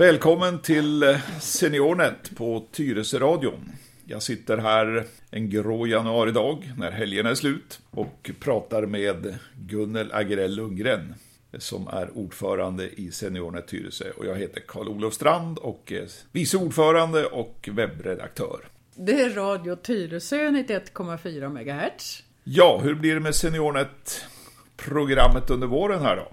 Välkommen till SeniorNet på Tyresöradion. Jag sitter här en grå januaridag när helgen är slut och pratar med Gunnel Agerell Lundgren som är ordförande i SeniorNet Tyresö. Och jag heter Karl-Olof Strand och är vice ordförande och webbredaktör. Det är Radio Tyresö 91,4 MHz. Ja, hur blir det med SeniorNet-programmet under våren här då?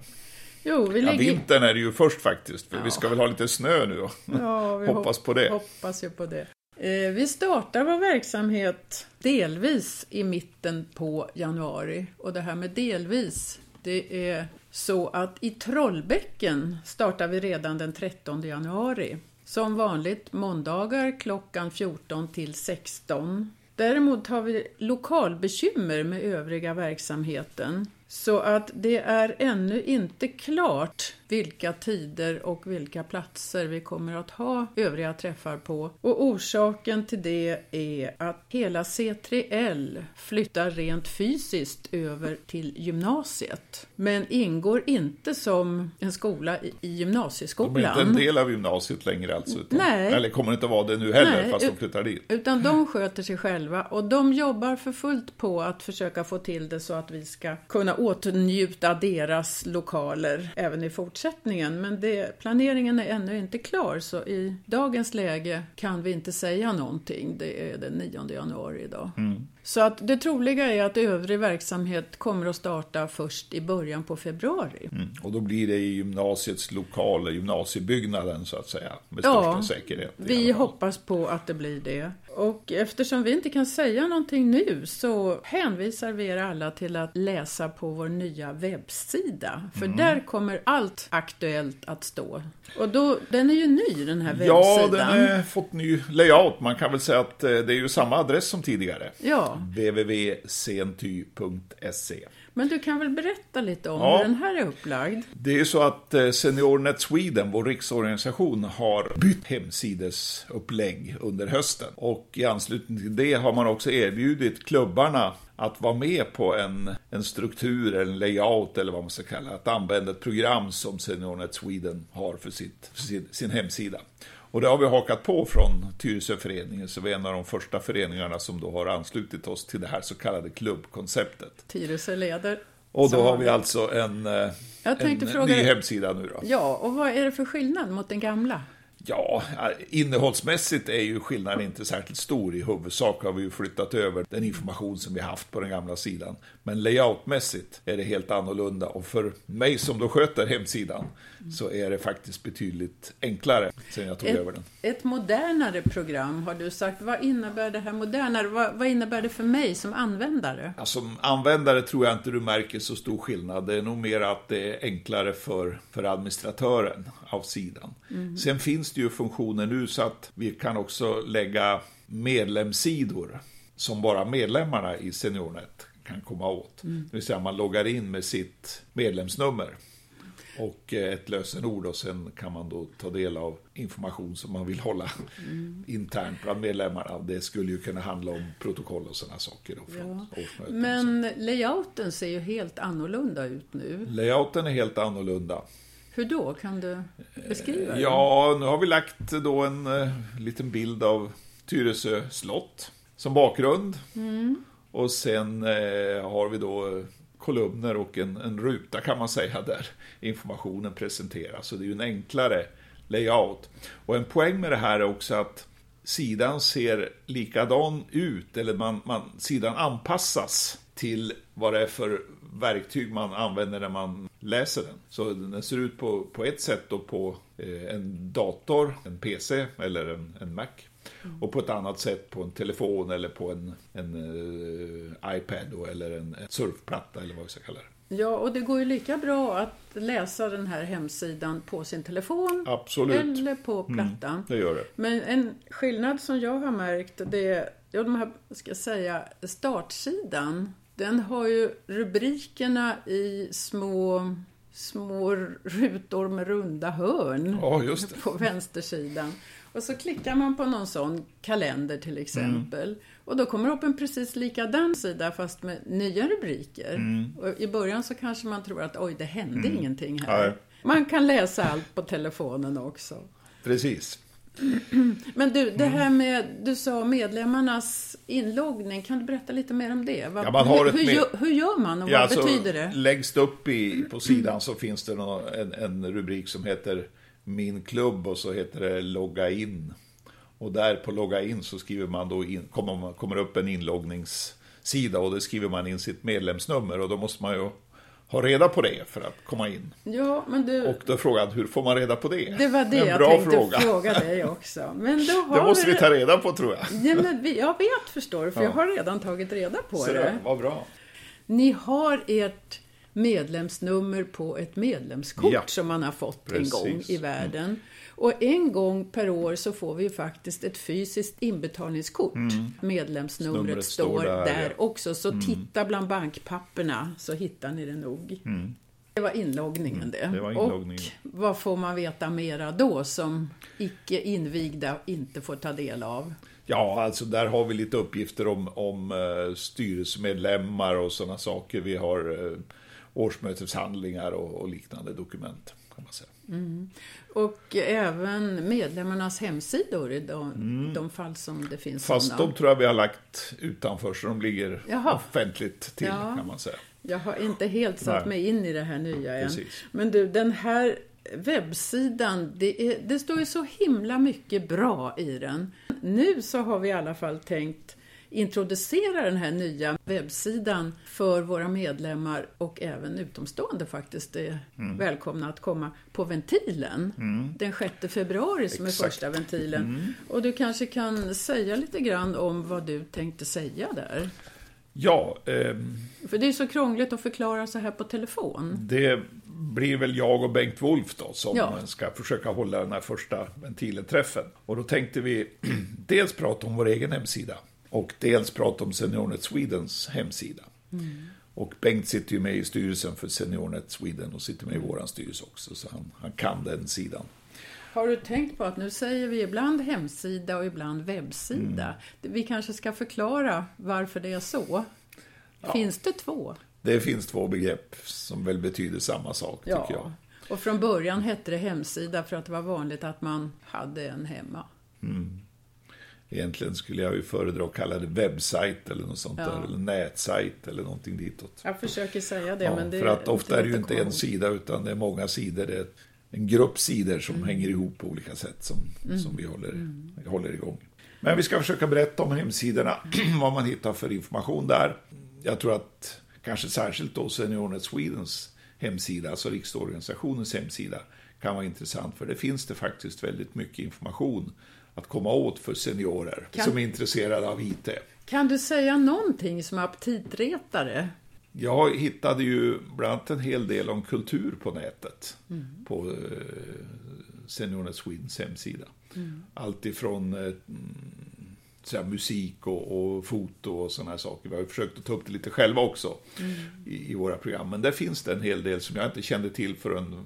Jo, vi Ja, ligger... vintern är det ju först faktiskt, för Ja. vi ska väl ha lite snö nu och Ja, vi hoppas hop- på det. Hoppas ju på det. Eh, vi startar vår verksamhet delvis i mitten på januari. Och det här med delvis, det är så att i Trollbäcken startar vi redan den 13 januari. Som vanligt måndagar klockan 14 till 16. Däremot har vi lokalbekymmer med övriga verksamheten. Så att det är ännu inte klart vilka tider och vilka platser vi kommer att ha övriga träffar på. Och orsaken till det är att hela C3L flyttar rent fysiskt över till gymnasiet. Men ingår inte som en skola i- i De är gymnasieskolan. inte en del av gymnasiet längre alltså? Utan, Nej. Eller kommer inte vara det nu heller, Nej, fast de flyttar dit? Utan de sköter sig själva och de jobbar för fullt på att försöka få till det så att vi ska kunna åtnjuta deras lokaler även i fortsättningen. Men det, planeringen är ännu inte klar så i dagens läge kan vi inte säga någonting. Det är den 9 januari idag. Mm. Så att det troliga är att övrig verksamhet kommer att starta först i början på februari. Mm. Och då blir det i gymnasiets lokaler, gymnasiebyggnaden så att säga, med Ja, största säkerhet. Vi hoppas på att det blir det. Och eftersom vi inte kan säga någonting nu så hänvisar vi er alla till att läsa på vår nya webbsida. För Mm. där kommer allt aktuellt att stå. Och då, den är ju ny den här Ja, webbsidan. den har fått ny layout. Man kan väl säga att eh, det är ju samma adress som tidigare. Ja, www.senty.se men du kan väl berätta lite om Ja. hur den här är upplagd? Det är ju så att eh, SeniorNet Sweden, vår riksorganisation, har bytt hemsidesupplägg under hösten. Och i anslutning till det har man också erbjudit klubbarna att vara med på en, en struktur, en layout eller vad man ska kalla det, att använda ett program som SeniorNet Sweden har för, sitt, för sin, sin hemsida. Och det har vi hakat på från Tyresöföreningen, så vi är en av de första föreningarna som då har anslutit oss till det här så kallade klubbkonceptet. Tyresö leder. Och då har vi alltså en, eh, en ny dig- hemsida nu då. Ja, och vad är det för skillnad mot den gamla? Ja, innehållsmässigt är ju skillnaden inte särskilt stor. I huvudsak har vi ju flyttat över den information som vi haft på den gamla sidan. Men layoutmässigt är det helt annorlunda och för mig som då sköter hemsidan så är det faktiskt betydligt enklare sen jag tog Ett, över den. ett modernare program har du sagt. Vad innebär det här modernare? Vad, vad innebär det för mig som användare? Ja, som användare tror jag inte du märker så stor skillnad. Det är nog mer att det är enklare för, för administratören av sidan. Sen finns det ju funktioner nu så att vi kan också lägga medlemssidor som bara medlemmarna i SeniorNet kan komma åt. Det vill säga man loggar in med sitt medlemsnummer och eh, ett lösenord och sen kan man då ta del av information som man vill hålla internt bland medlemmarna. Det skulle ju kunna handla om protokoll och sådana saker då från Ja. årsmöten. Men layouten ser ju helt annorlunda ut nu. Layouten är helt annorlunda. Hur då? Kan du beskriva det? Ja, nu har vi lagt då en eh, liten bild av Tyresö slott som bakgrund. Och sen eh, har vi då eh, kolumner och en, en ruta kan man säga där informationen presenteras. Så det är ju en enklare layout. Och en poäng med det här är också att sidan ser likadan ut, eller man, man, sidan anpassas till vad det är för verktyg man använder när man läser den. Så den ser ut på, på ett sätt då på eh, en dator, en PC eller en, en Mac. Och på ett annat sätt på en telefon eller på en, en eh, iPad då, eller en, en surfplatta eller vad vi ska kalla det. Ja, och det går ju lika bra att läsa den här hemsidan på sin telefon Absolut, eller på plattan. det gör det. Men en skillnad som jag har märkt, det är, ja, de här, ska jag säga, startsidan. Den har ju rubrikerna i små, små rutor med runda hörn det. på vänstersidan. Och så klickar man på någon sån kalender till exempel. Mm. Och då kommer det upp en precis likadan sida fast med nya rubriker. Mm. Och I början så kanske man tror att oj, det hände ingenting här. Nej. Man kan läsa allt på telefonen också. Precis. Men du, det här med, du sa medlemmarnas inloggning, kan du berätta lite mer om det? Vad, Ja, man har hur, hur, gör, hur gör man och Ja, vad alltså, betyder det? Längst upp i, på sidan så finns det en, en rubrik som heter Min klubb och så heter det Logga in. Och där på Logga in så skriver man då in, kommer, kommer upp en inloggningssida och då skriver man in sitt medlemsnummer och då måste man ju ha reda på det för att komma in. Ja, men du, Och då frågan, hur får man reda på det? det var det en jag bra tänkte fråga. fråga dig också. Men då har Det måste vi ta reda på tror jag. Ja, men vi, jag vet förstår du, för Ja. jag har redan tagit reda på Så det. det var bra. Ni har ert medlemsnummer på ett medlemskort Ja. som man har fått Precis. en gång i världen. Och en gång per år så får vi faktiskt ett fysiskt inbetalningskort. Medlemsnumret Numret står där, där, ja. Mm. också, så titta bland bankpapperna så hittar ni det nog. Det var inloggningen det. Mm. det var inloggningen. Och vad får man veta mera då som icke invigda inte får ta del av? Ja, alltså där har vi lite uppgifter om, om eh, styrelsemedlemmar och sådana saker. Vi har eh, årsmöteshandlingar och, och liknande dokument. Kan man säga. Och även medlemmarnas hemsidor i de, de fall som det finns Mm. Fast sådana. de tror jag vi har lagt utanför så de ligger Jaha. offentligt till Ja. kan man säga. Jag har inte helt satt Nej. mig in i det här nya än. Precis. Men du, den här webbsidan, det, är, det står ju så himla mycket bra i den. Nu så har vi i alla fall tänkt introducera den här nya webbsidan för våra medlemmar och även utomstående faktiskt är Mm. välkomna att komma på Ventilen den 6 februari som är Exakt. Mm. första ventilen. Och du kanske kan säga lite grann om vad du tänkte säga där. Ja, ehm, För det är så krångligt att förklara så här på telefon. det blir väl jag och Bengt Wolf då som Ja. ska försöka hålla den här första ventilen-träffen. Och då tänkte vi dels prata om vår egen hemsida och dels prata om SeniorNet Swedens hemsida. Och Bengt sitter ju med i styrelsen för SeniorNet Sweden och sitter med i våran styrelse också, så han, han kan den sidan. Har du tänkt på att nu säger vi ibland hemsida och ibland webbsida? Mm. Vi kanske ska förklara varför det är så. Finns det två? Det finns två begrepp som väl betyder samma sak, tycker jag. Och från början hette det hemsida för att det var vanligt att man hade en hemma. Egentligen skulle jag ju föredra att kalla det webbsajt eller något sånt Ja. där, eller nätsajt eller någonting ditåt. Jag försöker säga det, Ja, men det för att ofta är det ju inte en sida utan det är många sidor. Det är en grupp sidor som Mm. hänger ihop på olika sätt som, som vi håller, håller igång. Men vi ska försöka berätta om hemsidorna, vad man hittar för information där. Jag tror att kanske särskilt då SeniorNet Swedens hemsida, alltså riksorganisationens hemsida, kan vara intressant för det finns det faktiskt väldigt mycket information att komma åt för seniorer Kan- som är intresserade av IT. Kan du säga någonting som aptitretare? Jag hittade ju bland annat en hel del om kultur på nätet. Mm. På eh, SeniorNet Swedens hemsida. Mm. Allt ifrån eh, så musik och, och foto och sådana här saker. Vi har försökt att ta upp det lite själva också Mm. i, i våra program. Men där finns det en hel del som jag inte kände till förrän,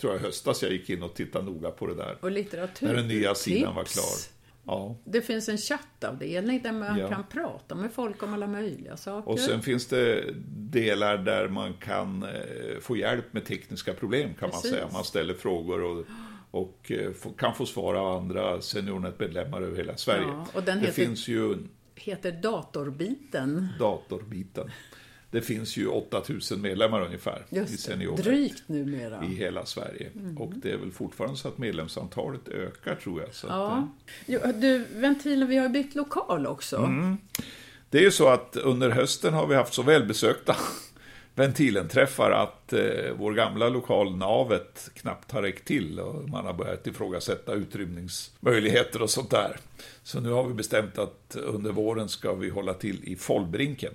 tror jag höstas jag gick in och tittade noga på det där. Och litteratur? När den nya sidan var klar. Ja. Det finns en chattavdelning där man Ja. kan prata med folk om alla möjliga saker. Och sen finns det delar där man kan eh, få hjälp med tekniska problem kan Precis. man säga. Man ställer frågor och, och eh, kan få svar av andra SeniorNet-medlemmar över hela Sverige. Ja, och den det heter- finns ju heter Datorbiten. datorbiten. Det finns ju 8000 medlemmar ungefär i Just det, SeniorNet drygt numera. i hela Sverige. Och det är väl fortfarande så att medlemsantalet ökar tror jag. Så att, eh, Ja. Jo, du, ventilen, vi har bytt lokal också. Mm. Det är ju så att under hösten har vi haft så välbesökta ventilenträffar att eh, vår gamla lokal Navet knappt har räckt till och man har börjat ifrågasätta utrymningsmöjligheter och sånt där. Så nu har vi bestämt att under våren ska vi hålla till i Follbrinken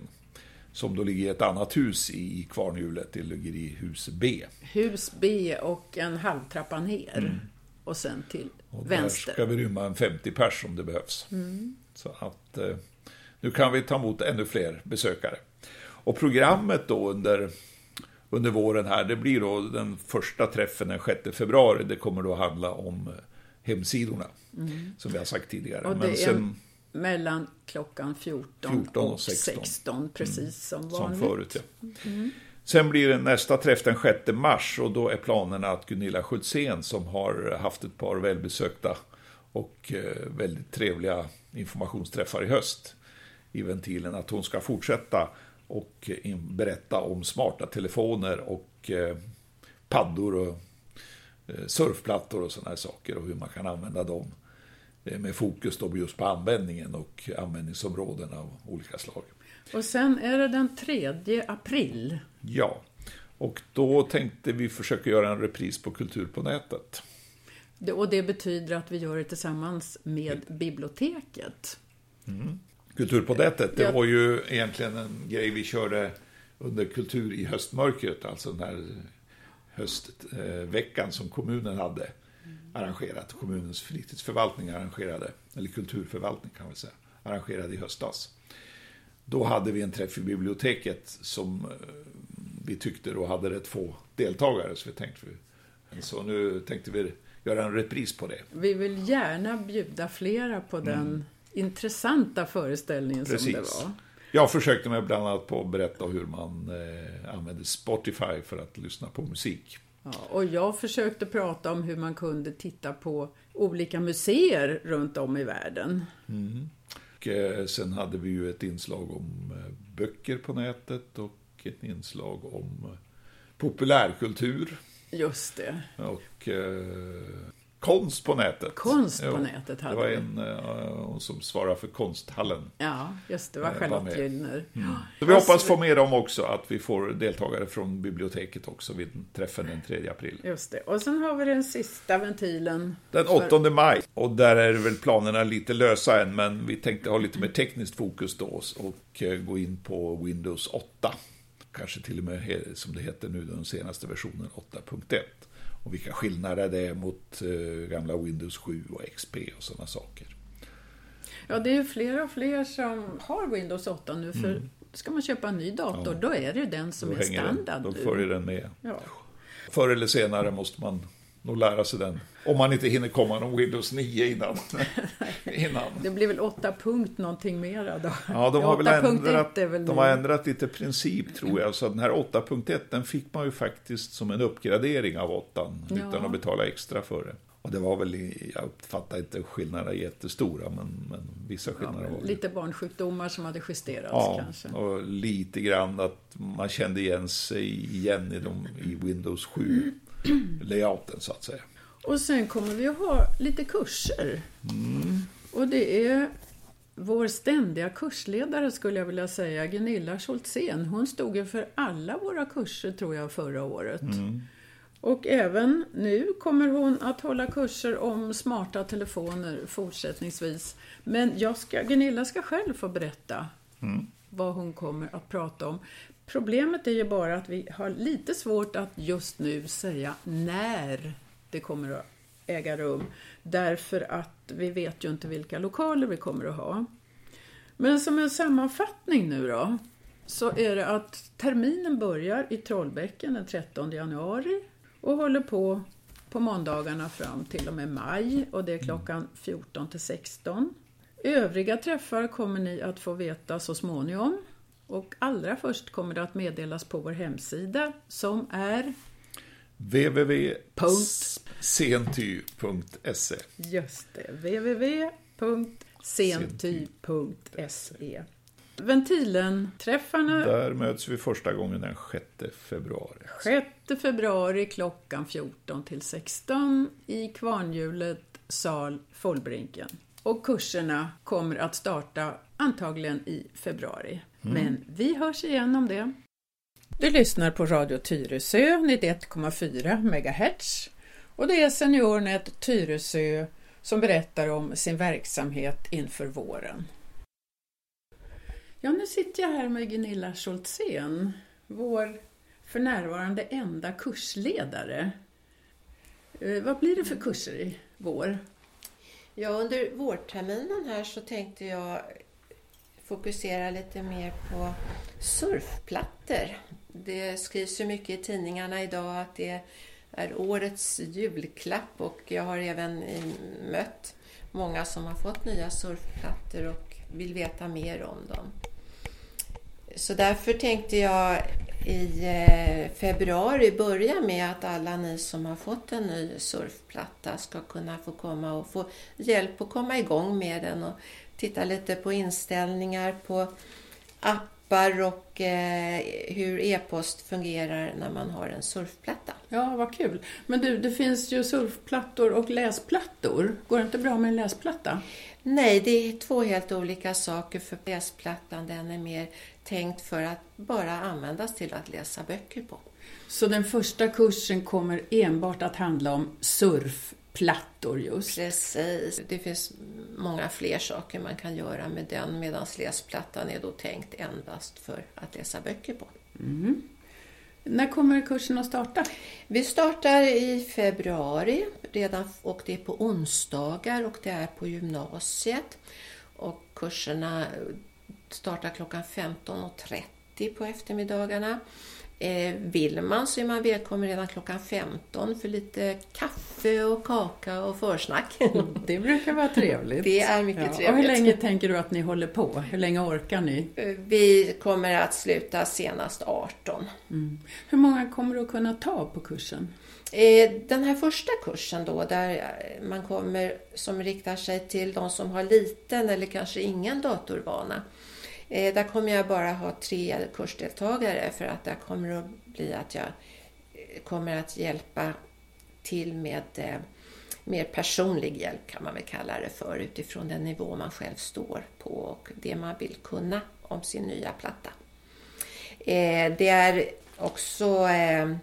som då ligger i ett annat hus i Kvarnhjulet, det ligger i hus B. Hus B och en halvtrappa ner. Och sen till Mm. Och vänster. där ska vi rymma en 50 pers om det behövs. Så att eh, nu kan vi ta emot ännu fler besökare. Och programmet då under, under våren här, det blir då den första träffen den 6 februari. Det kommer då handla om eh, hemsidorna, som vi har sagt tidigare. Men sen, mellan klockan 14, 14 och och 16. 16, precis som som vanligt. förut, ja. Sen blir det nästa träff den 6 mars och då är planerna att Gunilla Schultzén som har haft ett par välbesökta och eh, väldigt trevliga informationsträffar i höst i ventilen, att hon ska fortsätta och berätta om smarta telefoner och eh, paddor och eh, surfplattor och sådana här saker och hur man kan använda dem med fokus då just på användningen och användningsområden av olika slag. Och sen är det den 3 april. Ja, och då tänkte vi försöka göra en repris på Kultur på nätet. Och det betyder att vi gör det tillsammans med biblioteket. Mm. Kultur på nätet, det var ju egentligen en grej vi körde under Kultur i höstmörkret, alltså den här höstveckan som kommunen hade arrangerat, kommunens fritidsförvaltning arrangerade, eller kulturförvaltning kan man säga, arrangerade i höstas. Då hade vi en träff i biblioteket som eh, vi tyckte då hade rätt få deltagare, så vi tänkte så nu tänkte vi göra en repris på det. Vi vill gärna bjuda flera på den mm. intressanta föreställningen Precis. som det var. Jag försökte mig bland annat på att berätta hur man eh, använder Spotify för att lyssna på musik. Ja, och jag försökte prata om hur man kunde titta på olika museer runt om i världen. Mm. Och, eh, sen hade vi ju ett inslag om eh, böcker på nätet och ett inslag om eh, populärkultur. Just det. Och konst på nätet. Konst på jo, nätet hade Det var en uh, som svarade för konsthallen. Ja, just det. var Charlotte Gyllner. Mm. Så vi hoppas få med dem också, att vi får deltagare från biblioteket också vid träffen den 3 april. Just det. Och sen har vi den sista ventilen. Den 8 för... maj. Och där är väl planerna lite lösa än, men vi tänkte ha lite mer tekniskt fokus då och uh, gå in på Windows 8. Kanske till och med, som det heter nu, den senaste versionen 8.1 och vilka skillnader det är mot eh, gamla Windows 7 och XP och sådana saker. Ja, det är fler och fler som har Windows 8 nu, för mm. ska man köpa en ny dator, ja. då är det ju den som då är standard. Den, då följer den med. Ja. Förr eller senare måste man nog lära sig den. Om man inte hinner komma någon Windows 9 innan. innan. Det blir väl 8 punkt någonting mera då? Ja, de har väl ändrat, väl de har ändrat lite princip tror jag. Så den här 8.1 den fick man ju faktiskt som en uppgradering av 8 ja. utan att betala extra för det. Och det var väl, jag uppfattar inte skillnaderna jättestora, men, men vissa skillnader ja, men var Lite barnsjukdomar som hade justerats ja, kanske. och lite grann att man kände igen sig igen i, de, i Windows 7 layouten så att säga. Och sen kommer vi att ha lite kurser. Mm. Och det är vår ständiga kursledare skulle jag vilja säga, Gunilla Scholtzén. Hon stod ju för alla våra kurser tror jag förra året. Mm. Och även nu kommer hon att hålla kurser om smarta telefoner fortsättningsvis. Men jag ska, Gunilla ska själv få berätta mm. vad hon kommer att prata om. Problemet är ju bara att vi har lite svårt att just nu säga när det kommer att äga rum. Därför att vi vet ju inte vilka lokaler vi kommer att ha. Men som en sammanfattning nu då, så är det att terminen börjar i Trollbäcken den 13 januari och håller på på måndagarna fram till och med maj och det är klockan 14 till 16. Övriga träffar kommer ni att få veta så småningom och allra först kommer det att meddelas på vår hemsida som är www.senty.se Just det, www.senty.se Ventilen-träffarna... Där möts vi första gången den 6 februari. 6 februari klockan 14 till 16 i Kvarnhjulet, sal Follbrinken. Och kurserna kommer att starta antagligen i februari. Mm. Men vi hörs igen om det. Du lyssnar på Radio Tyresö 91,4 MHz och det är SeniorNet Tyresö som berättar om sin verksamhet inför våren. Ja, nu sitter jag här med Gunilla Scholtzén, vår för närvarande enda kursledare. Eh, vad blir det för kurser i vår? Ja, under vårterminen här så tänkte jag fokusera lite mer på surfplattor. Det skrivs ju mycket i tidningarna idag att det är årets julklapp och jag har även eh, mött många som har fått nya surfplattor och vill veta mer om dem. Så därför tänkte jag i eh, februari börja med att alla ni som har fått en ny surfplatta ska kunna få komma och få hjälp att komma igång med den och titta lite på inställningar på appar och eh, hur e-post fungerar när man har en surfplatta. Ja, vad kul. Men du, det finns ju surfplattor och läsplattor. Går det inte bra med en läsplatta? Nej, det är två helt olika saker. För läsplattan den är mer tänkt för att bara användas till att läsa böcker på. Så den första kursen kommer enbart att handla om surfplattor just? Precis. Det finns många fler saker man kan göra med den medan läsplattan är då tänkt endast för att läsa böcker på. Mm. När kommer kursen att starta? Vi startar i februari redan och det är på onsdagar och det är på gymnasiet. Och kurserna startar klockan 15.30 på eftermiddagarna. Eh, vill man så är man välkommen redan klockan 15 för lite kaffe och kaka och försnack. Det brukar vara trevligt. Det är mycket ja. trevligt. Och hur länge tänker du att ni håller på? Hur länge orkar ni? Eh, vi kommer att sluta senast 18. Mm. Hur många kommer du att kunna ta på kursen? Eh, den här första kursen då, där man kommer, som riktar sig till de som har liten eller kanske ingen datorvana, Eh, där kommer jag bara ha tre kursdeltagare för att där kommer att bli att jag eh, kommer att hjälpa till med eh, mer personlig hjälp kan man väl kalla det för utifrån den nivå man själv står på och det man vill kunna om sin nya platta. Eh, det är också eh,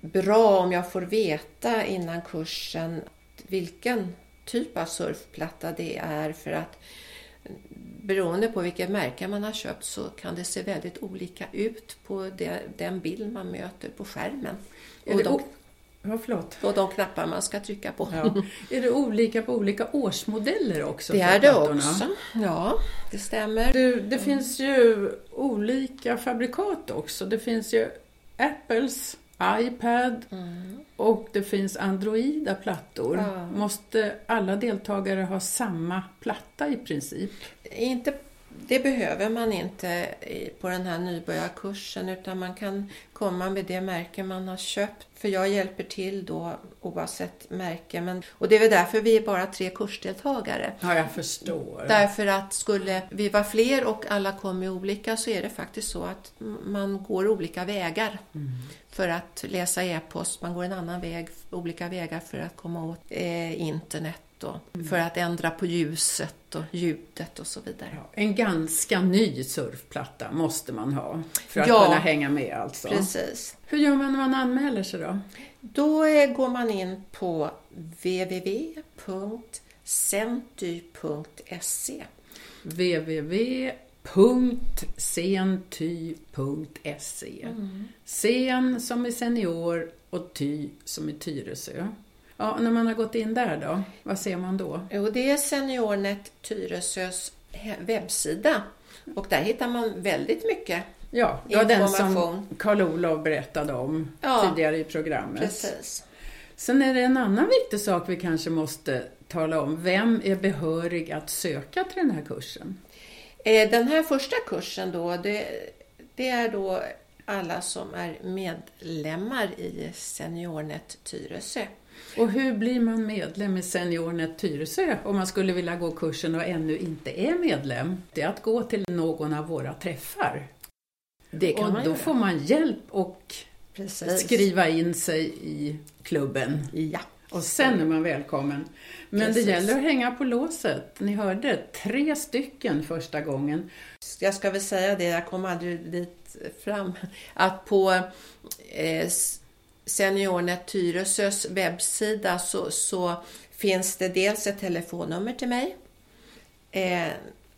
bra om jag får veta innan kursen vilken typ av surfplatta det är för att beroende på vilket märke man har köpt så kan det se väldigt olika ut på det, den bild man möter på skärmen. Är och, de, ja, förlåt. och de knappar man ska trycka på. Ja. Är det olika på olika årsmodeller också? Det är det också. Ja, det stämmer. Du, det finns ju olika fabrikat också. Det finns ju Apples iPad mm. och det finns Androida plattor. Ja. Måste alla deltagare ha samma platta i princip? Inte, det behöver man inte på den här nybörjarkursen utan man kan komma med det märke man har köpt. För jag hjälper till då oavsett märke. Men, och det är väl därför vi är bara tre kursdeltagare. Ja, jag förstår. Därför att skulle vi vara fler och alla kommer olika så är det faktiskt så att man går olika vägar. Mm för att läsa e-post. Man går en annan väg, olika vägar för att komma åt eh, internet och mm. för att ändra på ljuset och ljudet och så vidare. Ja, en ganska ny surfplatta måste man ha för att ja, kunna hänga med alltså. precis. Hur gör man när man anmäler sig då? Då eh, går man in på www.senty.se www Senty.se mm. Sen som är senior och Ty som är Tyresö. Ja, när man har gått in där då, vad ser man då? Jo, det är Seniornet Tyresös webbsida och där hittar man väldigt mycket Ja, det var den som Karl-Olof berättade om ja, tidigare i programmet. Precis. Sen är det en annan viktig sak vi kanske måste tala om. Vem är behörig att söka till den här kursen? Eh, den här första kursen då, det, det är då alla som är medlemmar i Seniornet Tyresö. Och hur blir man medlem i Seniornet Tyresö om man skulle vilja gå kursen och ännu inte är medlem? Det är att gå till någon av våra träffar. Det kan och man då göra. får man hjälp och Precis. skriva in sig i klubben. Ja. Och sen är man välkommen. Men Precis. det gäller att hänga på låset. Ni hörde, tre stycken första gången. Jag ska väl säga det, jag kom aldrig dit fram, att på eh, Seniornet Tyresös webbsida så, så, finns det dels ett telefonnummer till mig eh,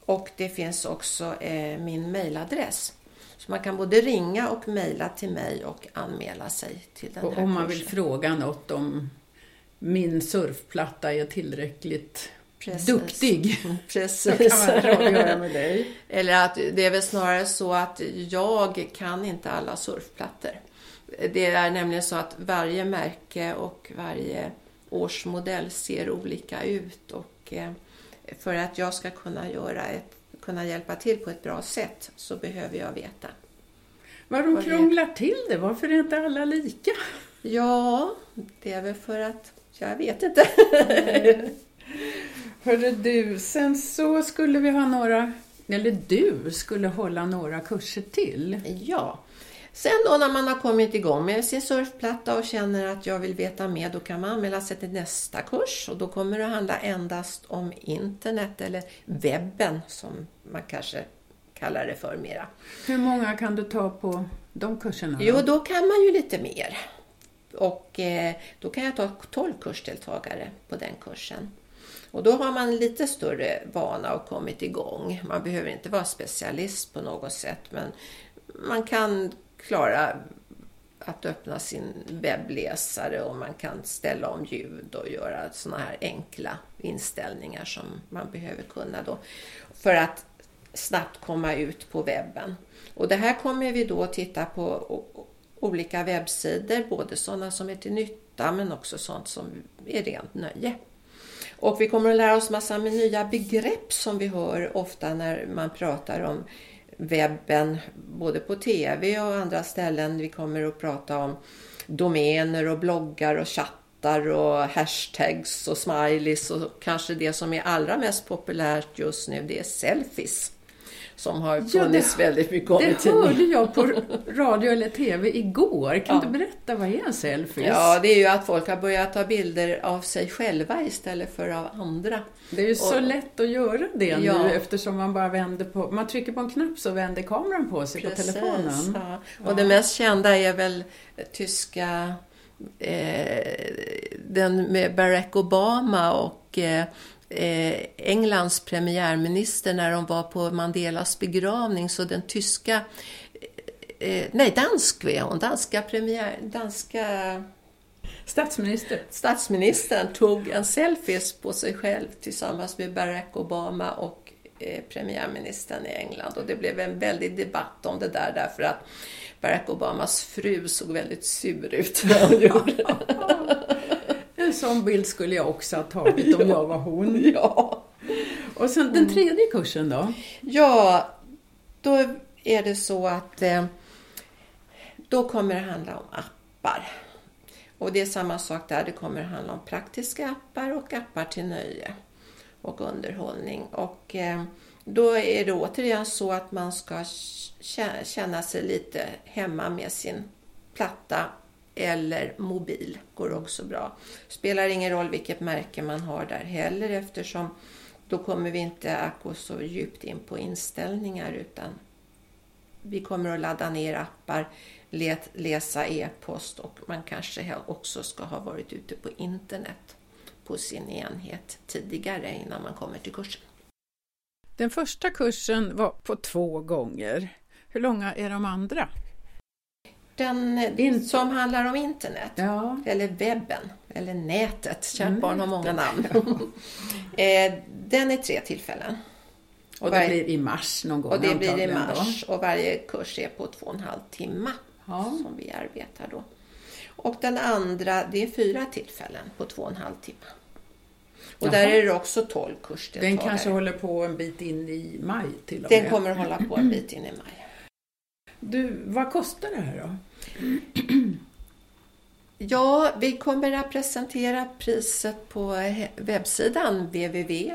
och det finns också eh, min mailadress. Så man kan både ringa och mejla till mig och anmäla sig till den och här Om man kursen. vill fråga något om min surfplatta är tillräckligt Precis. duktig. Precis. Så kan man göra med dig. Eller att det är väl snarare så att jag kan inte alla surfplattor. Det är nämligen så att varje märke och varje årsmodell ser olika ut och eh, för att jag ska kunna, göra ett, kunna hjälpa till på ett bra sätt så behöver jag veta. Vad de krånglar till det, varför är inte alla lika? Ja, det är väl för att, jag vet inte. Hörru du, sen så skulle vi ha några, eller du skulle hålla några kurser till. Ja. Sen då när man har kommit igång med sin surfplatta och känner att jag vill veta mer, då kan man anmäla sig till nästa kurs och då kommer det handla endast om internet eller webben som man kanske kallar det för mera. Hur många kan du ta på de kurserna? Då? Jo, då kan man ju lite mer. Och eh, då kan jag ta 12 kursdeltagare på den kursen. Och då har man lite större vana och kommit igång. Man behöver inte vara specialist på något sätt, men man kan klara att öppna sin webbläsare och man kan ställa om ljud och göra sådana här enkla inställningar som man behöver kunna då för att snabbt komma ut på webben. Och det här kommer vi då titta på olika webbsidor, både sådana som är till nytta men också sånt som är rent nöje. Och vi kommer att lära oss massa med nya begrepp som vi hör ofta när man pratar om webben, både på TV och andra ställen. Vi kommer att prata om domäner och bloggar och chattar och hashtags och smileys och kanske det som är allra mest populärt just nu det är selfies som har funnits ja, det, väldigt mycket om i tidningen. Det hörde jag på radio eller TV igår. Kan ja. du berätta, vad är en selfie? Ja, det är ju att folk har börjat ta bilder av sig själva istället för av andra. Det är ju så lätt att göra det ja. nu eftersom man bara vänder på, man trycker på en knapp så vänder kameran på sig Precis, på telefonen. Ja. Och det mest kända är väl tyska eh, den med Barack Obama och Eh, Englands premiärminister när de var på Mandelas begravning så den tyska eh, nej dansk var hon, danska premiär, danska Statsminister. Statsministern tog en selfies på sig själv tillsammans med Barack Obama och eh, premiärministern i England och det blev en väldig debatt om det där därför att Barack Obamas fru såg väldigt sur ut när hon gjorde det. En sån bild skulle jag också ha tagit om jag var hon. Ja. Och sen den tredje kursen då? Ja, då är det så att eh, då kommer det handla om appar. Och det är samma sak där, det kommer att handla om praktiska appar och appar till nöje och underhållning. Och eh, då är det återigen så att man ska känna sig lite hemma med sin platta eller mobil går också bra. Spelar ingen roll vilket märke man har där heller eftersom då kommer vi inte att gå så djupt in på inställningar utan vi kommer att ladda ner appar, läsa e-post och man kanske också ska ha varit ute på internet på sin enhet tidigare innan man kommer till kursen. Den första kursen var på två gånger. Hur långa är de andra? Den In som handlar om internet, ja. eller webben, eller nätet. Kärt mm. barn har många namn. eh, den är tre tillfällen. Och, det blir i mars någon gång Och det blir i mars då. och varje kurs är på två och en halv timme ja. som vi arbetar då. Och den andra, det är fyra tillfällen på två och en halv timme. Och Jaha. där är det också tolv kursdeltagare. Den kanske håller på en bit in i maj till och med? Den kommer att hålla på en bit in i maj. Du, vad kostar det här då? Ja, vi kommer att presentera priset på webbsidan www.senty.se.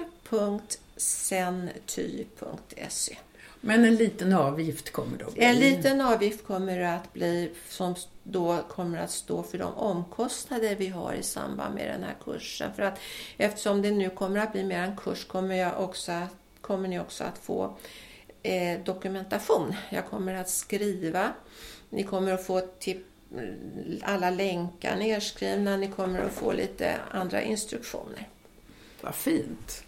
Men en liten avgift kommer då bli? En liten avgift kommer att bli som då kommer att stå för de omkostnader vi har i samband med den här kursen. För att eftersom det nu kommer att bli mer en kurs kommer, jag också, kommer ni också att få eh, dokumentation. Jag kommer att skriva. Ni kommer att få till alla länkar nedskrivna. Ni kommer att få lite andra instruktioner. Vad fint.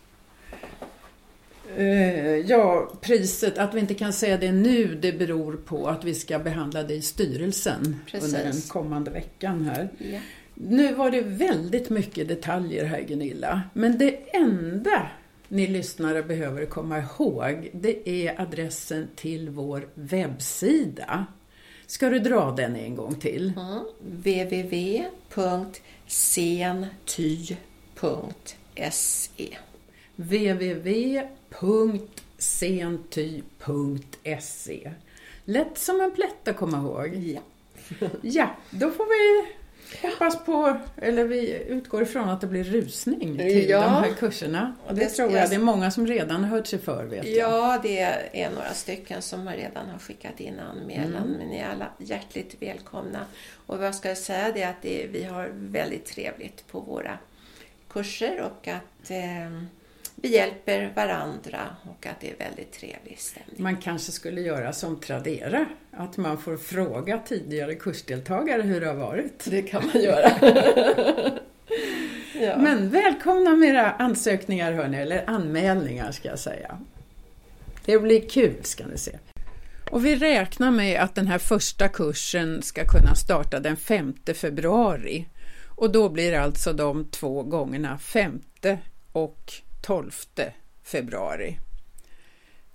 Eh, ja, priset, att vi inte kan säga det nu, det beror på att vi ska behandla det i styrelsen Precis. under den kommande veckan här. Ja. Nu var det väldigt mycket detaljer här Gunilla, men det enda ni lyssnare behöver komma ihåg, det är adressen till vår webbsida. Ska du dra den en gång till? Mm. www.senty.se www.senty.se Lätt som en plätt att komma ihåg. Ja. Ja, då får vi hoppas på, eller vi utgår ifrån att det blir rusning till Ja. de här kurserna. Det, Det- tror jag det är många som redan har hört sig för, vet jag. Ja, det är några stycken som redan har skickat in anmälan. Mm. Men ni är alla hjärtligt välkomna. Och vad ska jag säga det är att det, vi har väldigt trevligt på våra kurser och att eh, vi hjälper varandra och att det är väldigt trevlig stämning. Man kanske skulle göra som Tradera, att man får fråga tidigare kursdeltagare hur det har varit. Det kan man göra. ja. Men välkomna med era ansökningar hörni, eller anmälningar ska jag säga. Det blir kul ska ni se. Och vi räknar med att den här första kursen ska kunna starta den 5 februari. Och då blir alltså de två gångerna 5 och 12 februari.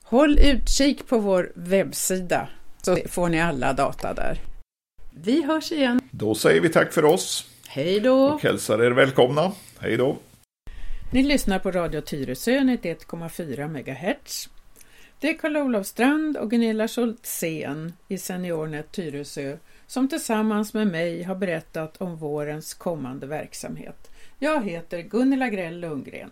Håll utkik på vår webbsida så får ni alla data där. Vi hörs igen. Då säger vi tack för oss Hej då! och hälsar er välkomna. Hej då! Ni lyssnar på Radio Tyresö 91,4 MHz. Det är Karl-Olof Strand och Gunilla Schultzén i Seniornet Tyresö som tillsammans med mig har berättat om vårens kommande verksamhet. Jag heter Gunilla Grell Lundgren.